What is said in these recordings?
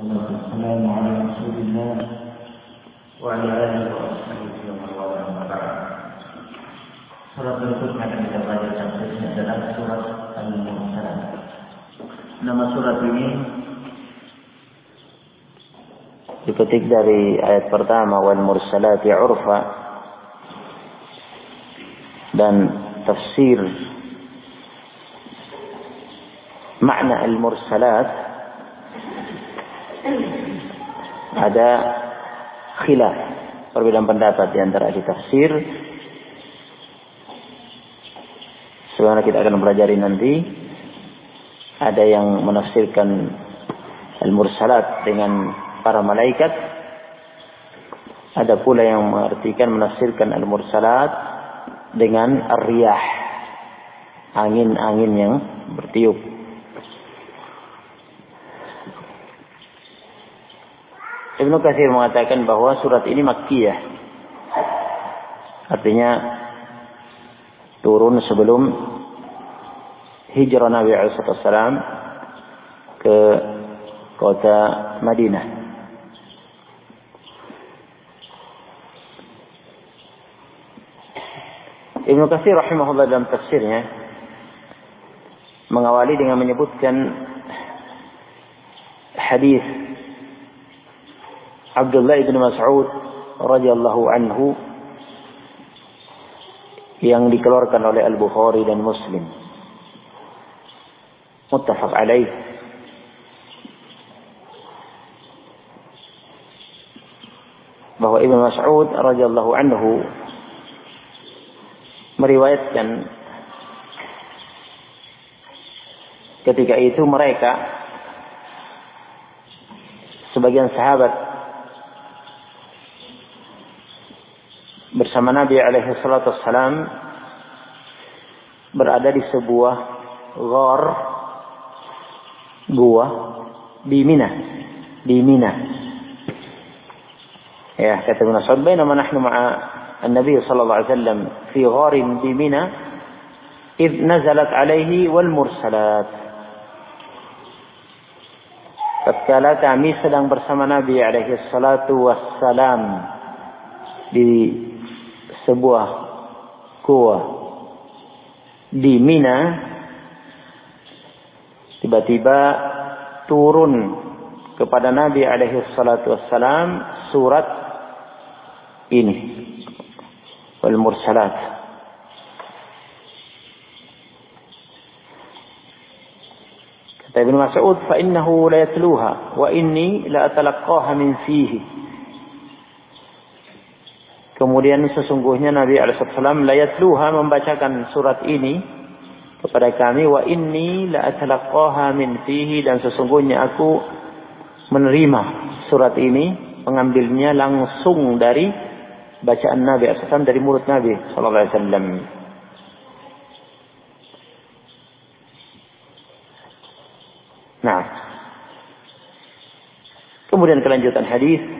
والسلام على رسول الله وعلى آله وصحبه ومن والاه أما بعد Surat berikutnya akan kita baca tafsirnya adalah surat Al-Mursalat. Nama surat ini dipetik dari ayat pertama wal mursalati urfa dan tafsir makna al mursalat ada khilaf perbedaan pendapat di antara ahli tafsir. Sebagaimana kita akan pelajari nanti ada yang menafsirkan al mursalat dengan para malaikat. Ada pula yang mengartikan menafsirkan al-mursalat dengan ar-riyah angin-angin yang bertiup Ibnu Katsir mengatakan bahwa surat ini makkiyah. Artinya turun sebelum hijrah Nabi SAW ke kota Madinah. Ibnu Katsir rahimahullah dalam tafsirnya mengawali dengan menyebutkan hadis Abdullah bin Mas'ud radhiyallahu anhu yang dikeluarkan oleh Al-Bukhari dan Muslim. Muttafaq alaih. Bahwa Ibnu Mas'ud radhiyallahu anhu meriwayatkan ketika itu mereka sebagian sahabat bersama Nabi alaihi salatu wassalam berada di sebuah ghar gua di Mina di Mina ya kata Ibnu Mas'ud bainama nahnu ma'a النبي صلى الله عليه وسلم في غار بمنى إذ نزلت عليه والمرسلات tatkala kami sedang bersama Nabi alaihi salatu wassalam di sebuah gua di Mina tiba-tiba turun kepada Nabi alaihi salatu wassalam surat ini wal mursalat. Kata Ibn Mas'ud fa innahu la yatluha wa inni la atalaqaha min fihi kemudian sesungguhnya Nabi alaihissalam la yatluha membacakan surat ini kepada kami wa inni la atalaqaha min fihi dan sesungguhnya aku menerima surat ini mengambilnya langsung dari bacaan Nabi SAW dari mulut Nabi Sallallahu Alaihi Wasallam. Nah, kemudian kelanjutan hadis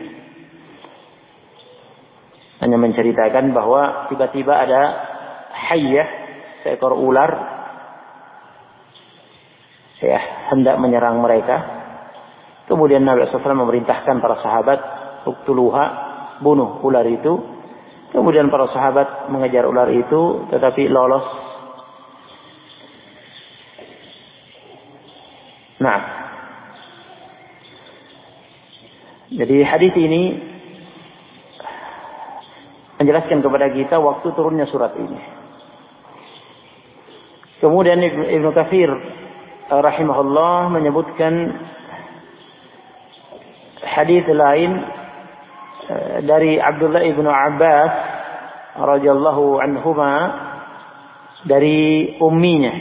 hanya menceritakan bahwa tiba-tiba ada hayyah seekor ular ya hendak menyerang mereka. Kemudian Nabi SAW memerintahkan para sahabat uktuluha bunuh ular itu. Kemudian para sahabat mengejar ular itu tetapi lolos. Nah. Jadi hadis ini menjelaskan kepada kita waktu turunnya surat ini. Kemudian Ibnu Katsir rahimahullah menyebutkan hadis lain dari Abdullah ibnu Abbas radhiyallahu anhuma dari umminya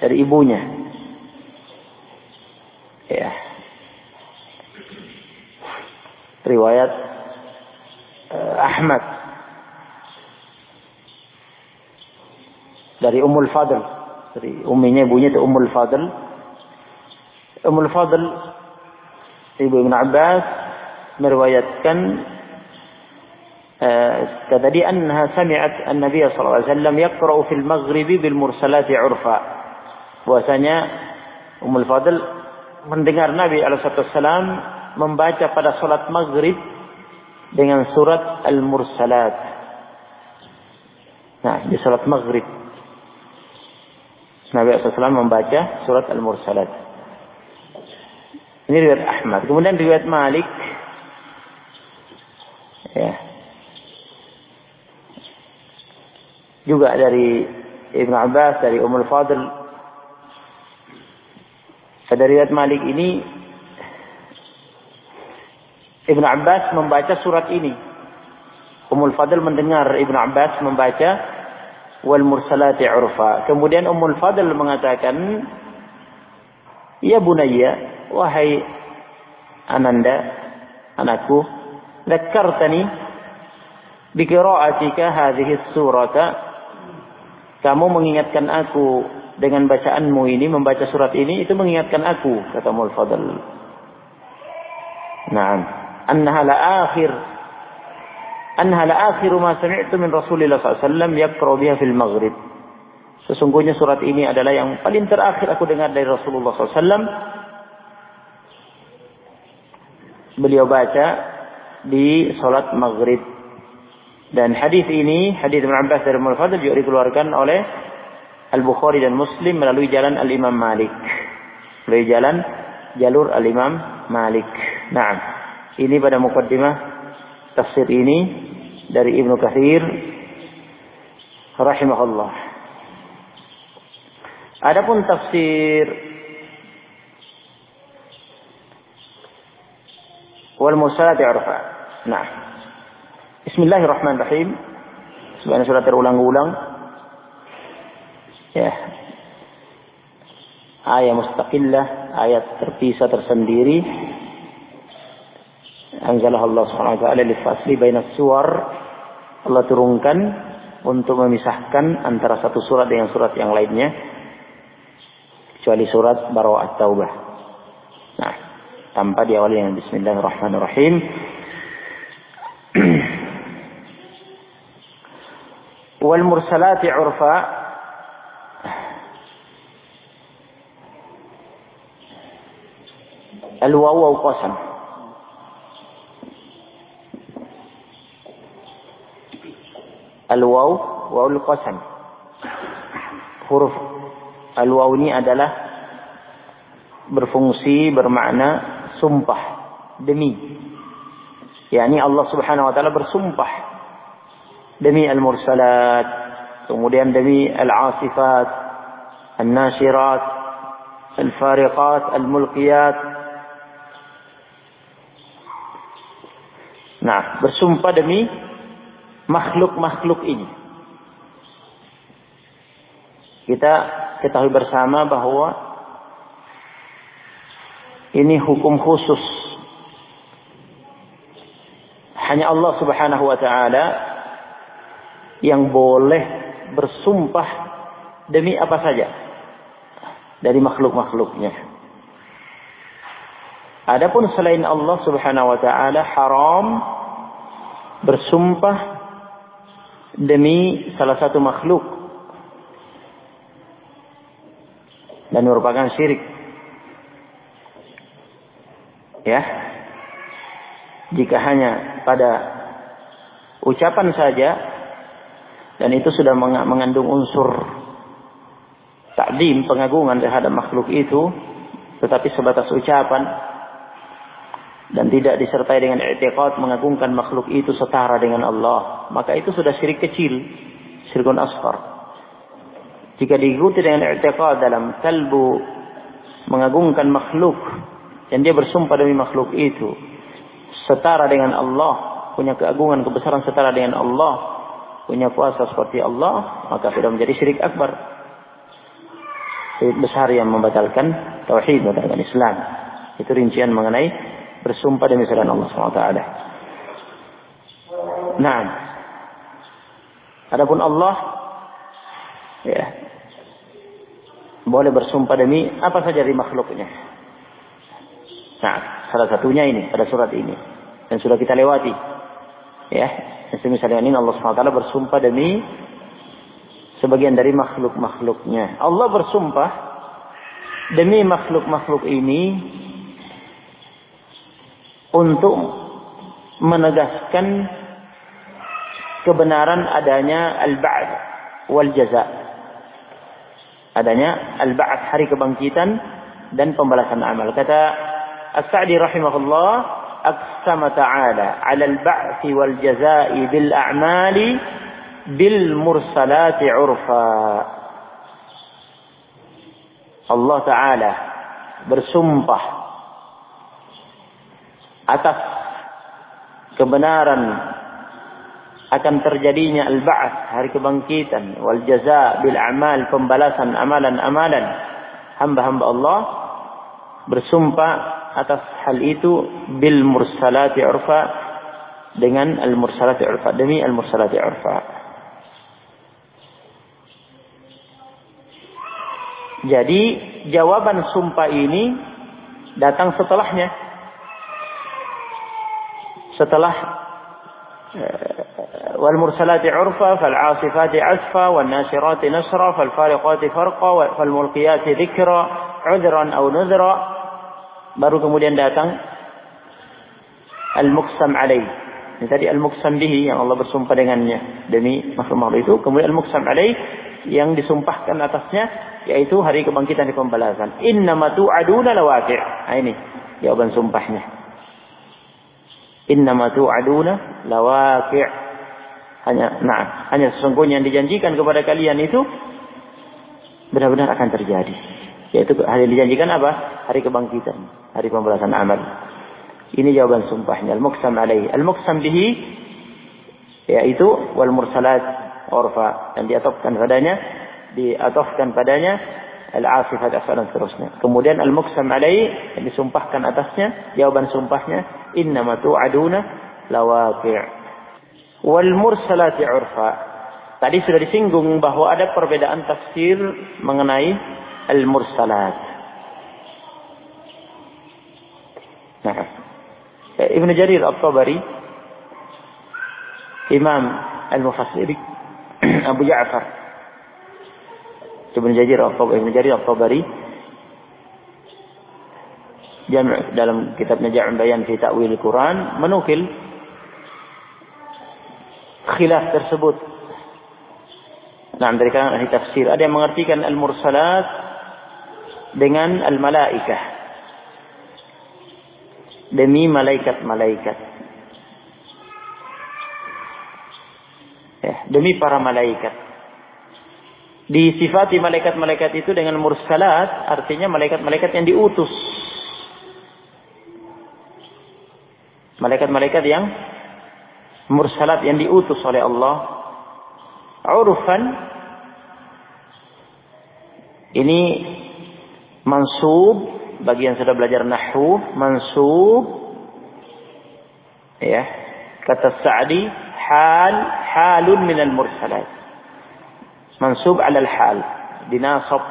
dari ibunya. Ya. Riwayat uh, Ahmad dari Ummul Fadl dari umminya ibunya itu Ummul Fadl Ummul Fadl ibu Ibnu Abbas meriwayatkan kata dia anha sami'at an-nabiy sallallahu alaihi wasallam yaqra'u fil maghrib bil mursalati urfa bahwasanya Ummul Fadl mendengar Nabi alaihi wasallam membaca pada sholat maghrib dengan surat Al-Mursalat. Nah, di sholat maghrib. Nabi SAW membaca surat Al-Mursalat. Ini riwayat Ahmad. Kemudian riwayat Malik. Ya. Juga dari Ibn Abbas, dari Ummul Fadl. Pada riwayat Malik ini Ibn Abbas membaca surat ini. Ummul Fadl mendengar Ibn Abbas membaca wal mursalati urfa. Kemudian Ummul Fadl mengatakan, "Ya bunayya, wahai Ananda, anakku, dzakartani bi qira'atika hadhihi surata." Kamu mengingatkan aku dengan bacaanmu ini, membaca surat ini, itu mengingatkan aku, kata Ummul Fadl. Naam. Annaha la akhir anha la akhiru ma sami'tu min Rasulillah SAW yaqra biha fil maghrib. Sesungguhnya surat ini adalah yang paling terakhir aku dengar dari Rasulullah SAW. Beliau baca di salat maghrib. Dan hadis ini, hadis Ibn Abbas dari Mulfadl juga dikeluarkan oleh Al-Bukhari dan Muslim melalui jalan Al-Imam Malik. Melalui jalan jalur Al-Imam Malik. Nah, ini pada mukaddimah tafsir ini dari Ibnu Katsir rahimahullah. Adapun tafsir wal mursalat arfa. Nah. Bismillahirrahmanirrahim. Sebenarnya surat terulang-ulang. Ya. Ayat mustaqillah, ayat terpisah tersendiri anzalah Allah Subhanahu wa taala fasli bainas suwar Allah turunkan untuk memisahkan antara satu surat dengan surat yang lainnya kecuali surat Barawah At-Taubah. Nah, tanpa diawali dengan bismillahirrahmanirrahim. Wal mursalati urfa Al-wawu qasam. Al-waw wawul qasam. Huruf al-waw ini adalah berfungsi bermakna sumpah demi. yakni Allah Subhanahu wa taala bersumpah demi al-mursalat, kemudian demi al-asifat, al-nashirat, al-fariqat, al-mulqiyat. Nah, bersumpah demi makhluk-makhluk ini. Kita ketahui bersama bahwa ini hukum khusus. Hanya Allah Subhanahu wa taala yang boleh bersumpah demi apa saja dari makhluk-makhluknya. Adapun selain Allah Subhanahu wa taala haram bersumpah demi salah satu makhluk dan merupakan syirik. Ya. Jika hanya pada ucapan saja dan itu sudah mengandung unsur takdim pengagungan terhadap makhluk itu tetapi sebatas ucapan dan tidak disertai dengan i'tiqad mengagungkan makhluk itu setara dengan Allah, maka itu sudah syirik kecil, syirkun asghar. Jika diikuti dengan i'tiqad dalam kalbu mengagungkan makhluk dan dia bersumpah demi makhluk itu setara dengan Allah, punya keagungan kebesaran setara dengan Allah, punya kuasa seperti Allah, maka sudah menjadi syirik akbar. Syirik besar yang membatalkan tauhid, membatalkan Islam. Itu rincian mengenai bersumpah demi selain Allah SWT. Nah, adapun Allah, ya, boleh bersumpah demi apa saja dari makhluknya. Nah, salah satunya ini pada surat ini dan sudah kita lewati. Ya, misalnya ini Allah SWT bersumpah demi sebagian dari makhluk-makhluknya. Allah bersumpah demi makhluk-makhluk ini untuk menegaskan kebenaran adanya al-ba'd wal jaza. Adanya al-ba'd hari kebangkitan dan pembalasan amal. Kata As-Sa'di rahimahullah, aqsama ta'ala 'ala al-ba'th wal jaza'i bil a'mali bil mursalati 'urfa. Allah taala bersumpah atas kebenaran akan terjadinya al-ba'ats hari kebangkitan wal jaza bil amal pembalasan amalan-amalan hamba-hamba Allah bersumpah atas hal itu bil mursalati urfa dengan al mursalati urfa demi al mursalati urfa. Jadi jawaban sumpah ini datang setelahnya setelah wal mursalati urfa fal asifati asfa wan nasirati nasra fal fariqati farqa fal mulqiyati dhikra udran aw nudra baru kemudian datang al muqsam alaih. Ini tadi al muqsam bihi yang Allah bersumpah dengannya demi makhluk-makhluk itu. Kemudian al muqsam alaih yang disumpahkan atasnya yaitu hari kebangkitan di pembalasan. Innama tu'aduna lawaqi' nah, ini jawaban sumpahnya Innama tu'aduna lawaqi' hanya nah hanya sesungguhnya yang dijanjikan kepada kalian itu benar-benar akan terjadi. Yaitu hari dijanjikan apa? Hari kebangkitan hari pembalasan amal. Ini jawaban sumpahnya. Al-muqsam alaihi. Al-muqsam bihi yaitu wal mursalat urfa dan diatofkan padanya diatofkan padanya al-asifat asal dan seterusnya. Kemudian al-muqsam alaih yang disumpahkan atasnya, jawaban sumpahnya, innama tu'aduna lawaqi' wal mursalati urfa. Tadi sudah disinggung bahwa ada perbedaan tafsir mengenai al-mursalat. Nah, Ibn Jarir Al-Tabari Imam Al-Mufassiri Abu Ja'far Ibn Jarir Ibn Jarir Al-Tabari dalam kitabnya Jam' Bayan fi Ta'wil Quran menukil khilaf tersebut. Nah, dari kalangan ahli tafsir ada yang mengartikan al-mursalat dengan al-malaikah. Demi malaikat-malaikat. Ya, demi para malaikat disifati malaikat-malaikat itu dengan mursalat, artinya malaikat-malaikat yang diutus. Malaikat-malaikat yang mursalat yang diutus oleh Allah. Urfan ini mansub bagi yang sudah belajar nahwu, mansub ya. Kata Sa'di hal halun minal mursalat mansub alal hal. Dinasab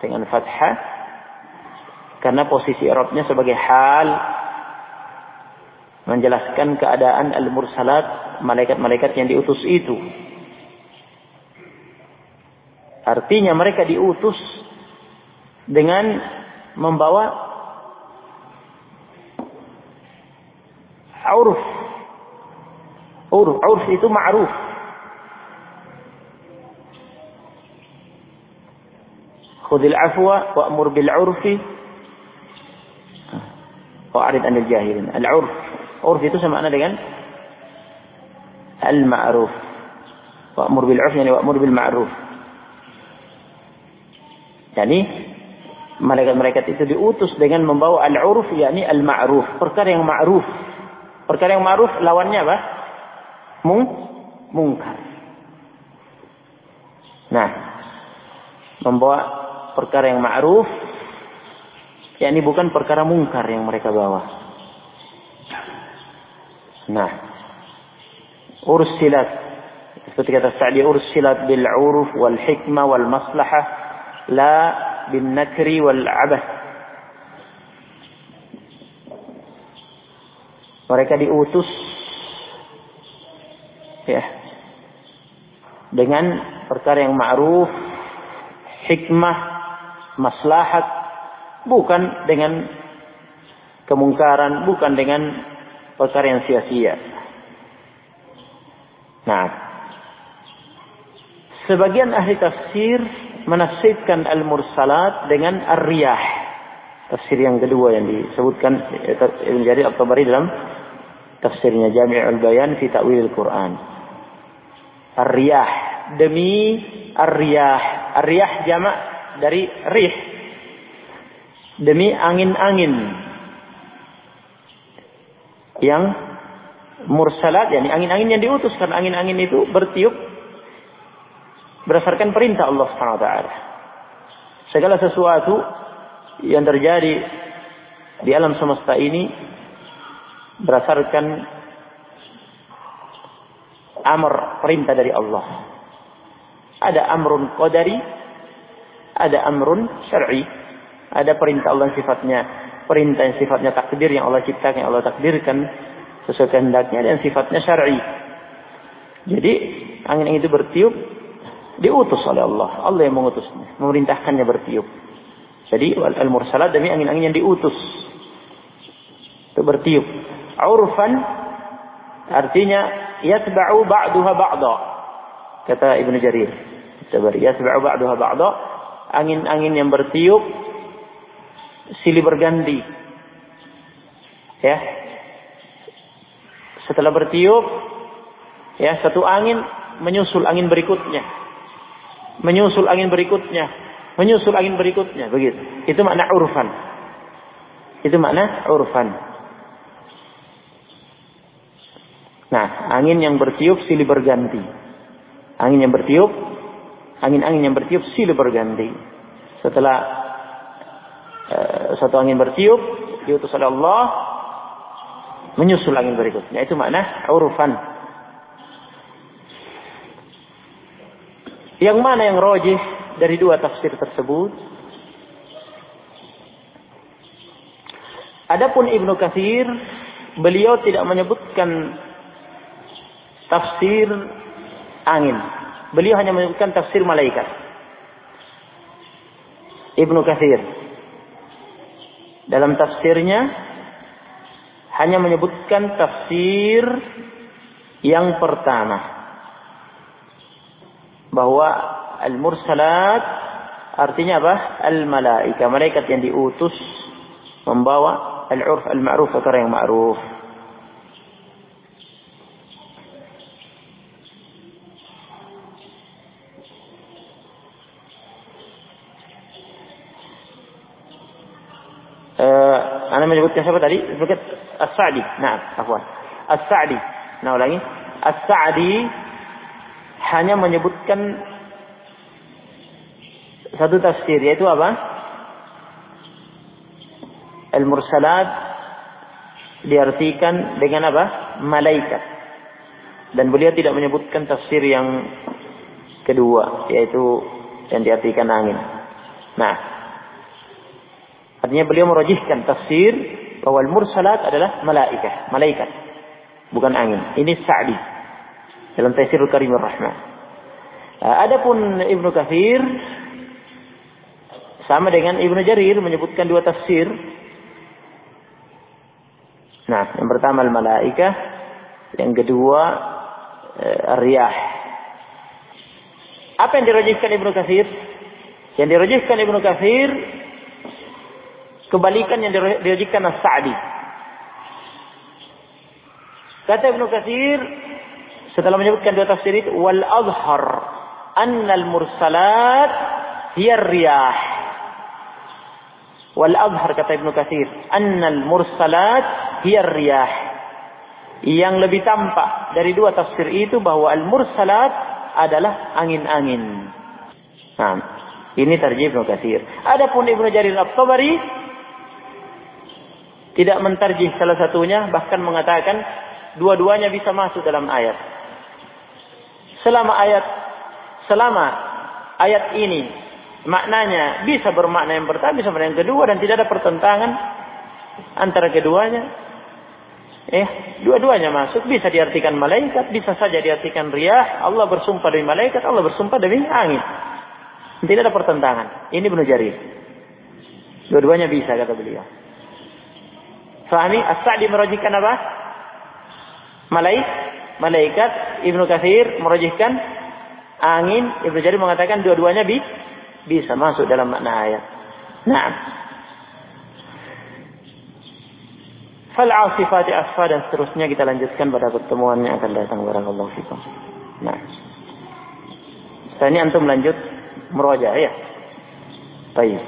dengan fathah. Karena posisi Arabnya sebagai hal. Menjelaskan keadaan al-mursalat malaikat-malaikat yang diutus itu. Artinya mereka diutus dengan membawa urf. Urf urf itu ma'ruf khudil afwa wa'mur bil urfi wa'arid anil jahilin. Al-urf. Urf itu sama dengan al-ma'ruf. Wa'mur bil urf yani wa'mur bil ma'ruf. Yani malaikat-malaikat itu diutus dengan membawa al-urf yakni al-ma'ruf, perkara yang ma'ruf. Perkara yang ma'ruf lawannya apa? Mung mungkar. Nah, membawa perkara yang ma'ruf yakni bukan perkara mungkar yang mereka bawa. Nah, ursilat seperti kata Sa'di ursilat bil uruf wal hikmah wal maslahah la bin nakri wal abath. Mereka diutus ya dengan perkara yang ma'ruf, hikmah, maslahat bukan dengan kemungkaran, bukan dengan perkara yang sia-sia. Nah, sebagian ahli tafsir menafsirkan al-mursalat dengan ar-riyah. Tafsir yang kedua yang disebutkan Ibn Jarir At-Tabari dalam tafsirnya Jami'ul Bayan fi Ta'wil Al-Quran. Ar-riyah demi ar-riyah. Ar-riyah jamak dari rih. Demi angin-angin yang mursalat, yakni angin-angin yang diutus karena angin-angin itu bertiup berdasarkan perintah Allah Subhanahu wa taala. Segala sesuatu yang terjadi di alam semesta ini berdasarkan amr perintah dari Allah. Ada amrun qadari, ada amrun syar'i. Ada perintah Allah yang sifatnya perintah yang sifatnya takdir yang Allah ciptakan, yang Allah takdirkan sesuai kehendaknya dan sifatnya syar'i. Jadi angin itu bertiup diutus oleh Allah. Allah yang mengutusnya, memerintahkannya bertiup. Jadi al-mursalat demi angin-angin yang diutus. Itu bertiup. Urfan artinya yatba'u ba'duha ba'da. Kata Ibnu Jarir. Tabari yatba'u ba'duha ba'da. Angin-angin yang bertiup silih berganti. Ya. Setelah bertiup ya satu angin menyusul angin berikutnya. Menyusul angin berikutnya, menyusul angin berikutnya, begitu. Itu makna urfan. Itu makna urfan. Nah, angin yang bertiup silih berganti. Angin yang bertiup, angin-angin yang bertiup silih berganti. Setelah uh, satu angin bertiup, diutus oleh Allah, menyusul angin berikutnya. Itu makna urfan. Yang mana yang rojih dari dua tafsir tersebut? Adapun Ibnu Katsir, beliau tidak menyebutkan tafsir angin. Beliau hanya menyebutkan tafsir malaikat. Ibnu Katsir dalam tafsirnya hanya menyebutkan tafsir yang pertama bahwa al-mursalat artinya apa? Al-malaika, malaikat yang diutus membawa al-urf al-ma'ruf perkara yang ma'ruf. Uh, Anda menyebutkan siapa tadi? Menyebut As-Sa'di. Nah, afwan. As-Sa'di. Nah, ulangi. As-Sa'di hanya menyebutkan satu tafsir yaitu apa? Al-mursalat diartikan dengan apa? Malaikat. Dan beliau tidak menyebutkan tafsir yang kedua yaitu yang diartikan angin. Nah, artinya beliau merojihkan tafsir bahwa al-mursalat adalah malaikat, malaikat, bukan angin. Ini Sa'di dalam Tafsirul Karimur Rahman. Adapun Ibnu Katsir sama dengan Ibnu Jarir menyebutkan dua tafsir. Nah, yang pertama al-malaikah, yang kedua ar-riyah. Apa yang dirajihkan Ibnu Katsir? Yang dirajihkan Ibnu Katsir kebalikan yang dirajihkan As-Sa'di. Kata Ibnu Katsir setelah menyebutkan dua tafsir itu wal azhar annal mursalat hiya riyah wal azhar kata Ibnu Katsir annal mursalat hiya riyah yang lebih tampak dari dua tafsir itu bahwa al mursalat adalah angin-angin. Nah, ini tarjih Ibnu Katsir. Adapun Ibnu Jarir At-Tabari tidak mentarjih salah satunya bahkan mengatakan dua-duanya bisa masuk dalam ayat. Selama ayat selama ayat ini maknanya bisa bermakna yang pertama, bisa bermakna yang kedua dan tidak ada pertentangan antara keduanya. Eh, dua-duanya masuk bisa diartikan malaikat, bisa saja diartikan riyah. Allah bersumpah demi malaikat, Allah bersumpah demi angin. Tidak ada pertentangan. Ini benar jari. Dua-duanya bisa kata beliau. Fahmi, As-Sa'di merajikan apa? Malaik, malaikat Ibnu Katsir merojihkan angin, Ibnu Jarir mengatakan dua-duanya bi bisa masuk dalam makna ayat. Nah, Fal asifati asfa dan seterusnya kita lanjutkan pada pertemuan yang akan datang barakallahu fikum. Nah. Setelah ini antum lanjut meroja ya. Baik.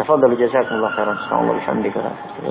Tafadhalu jazakumullah khairan. Warahmatullahi wabarakatuh.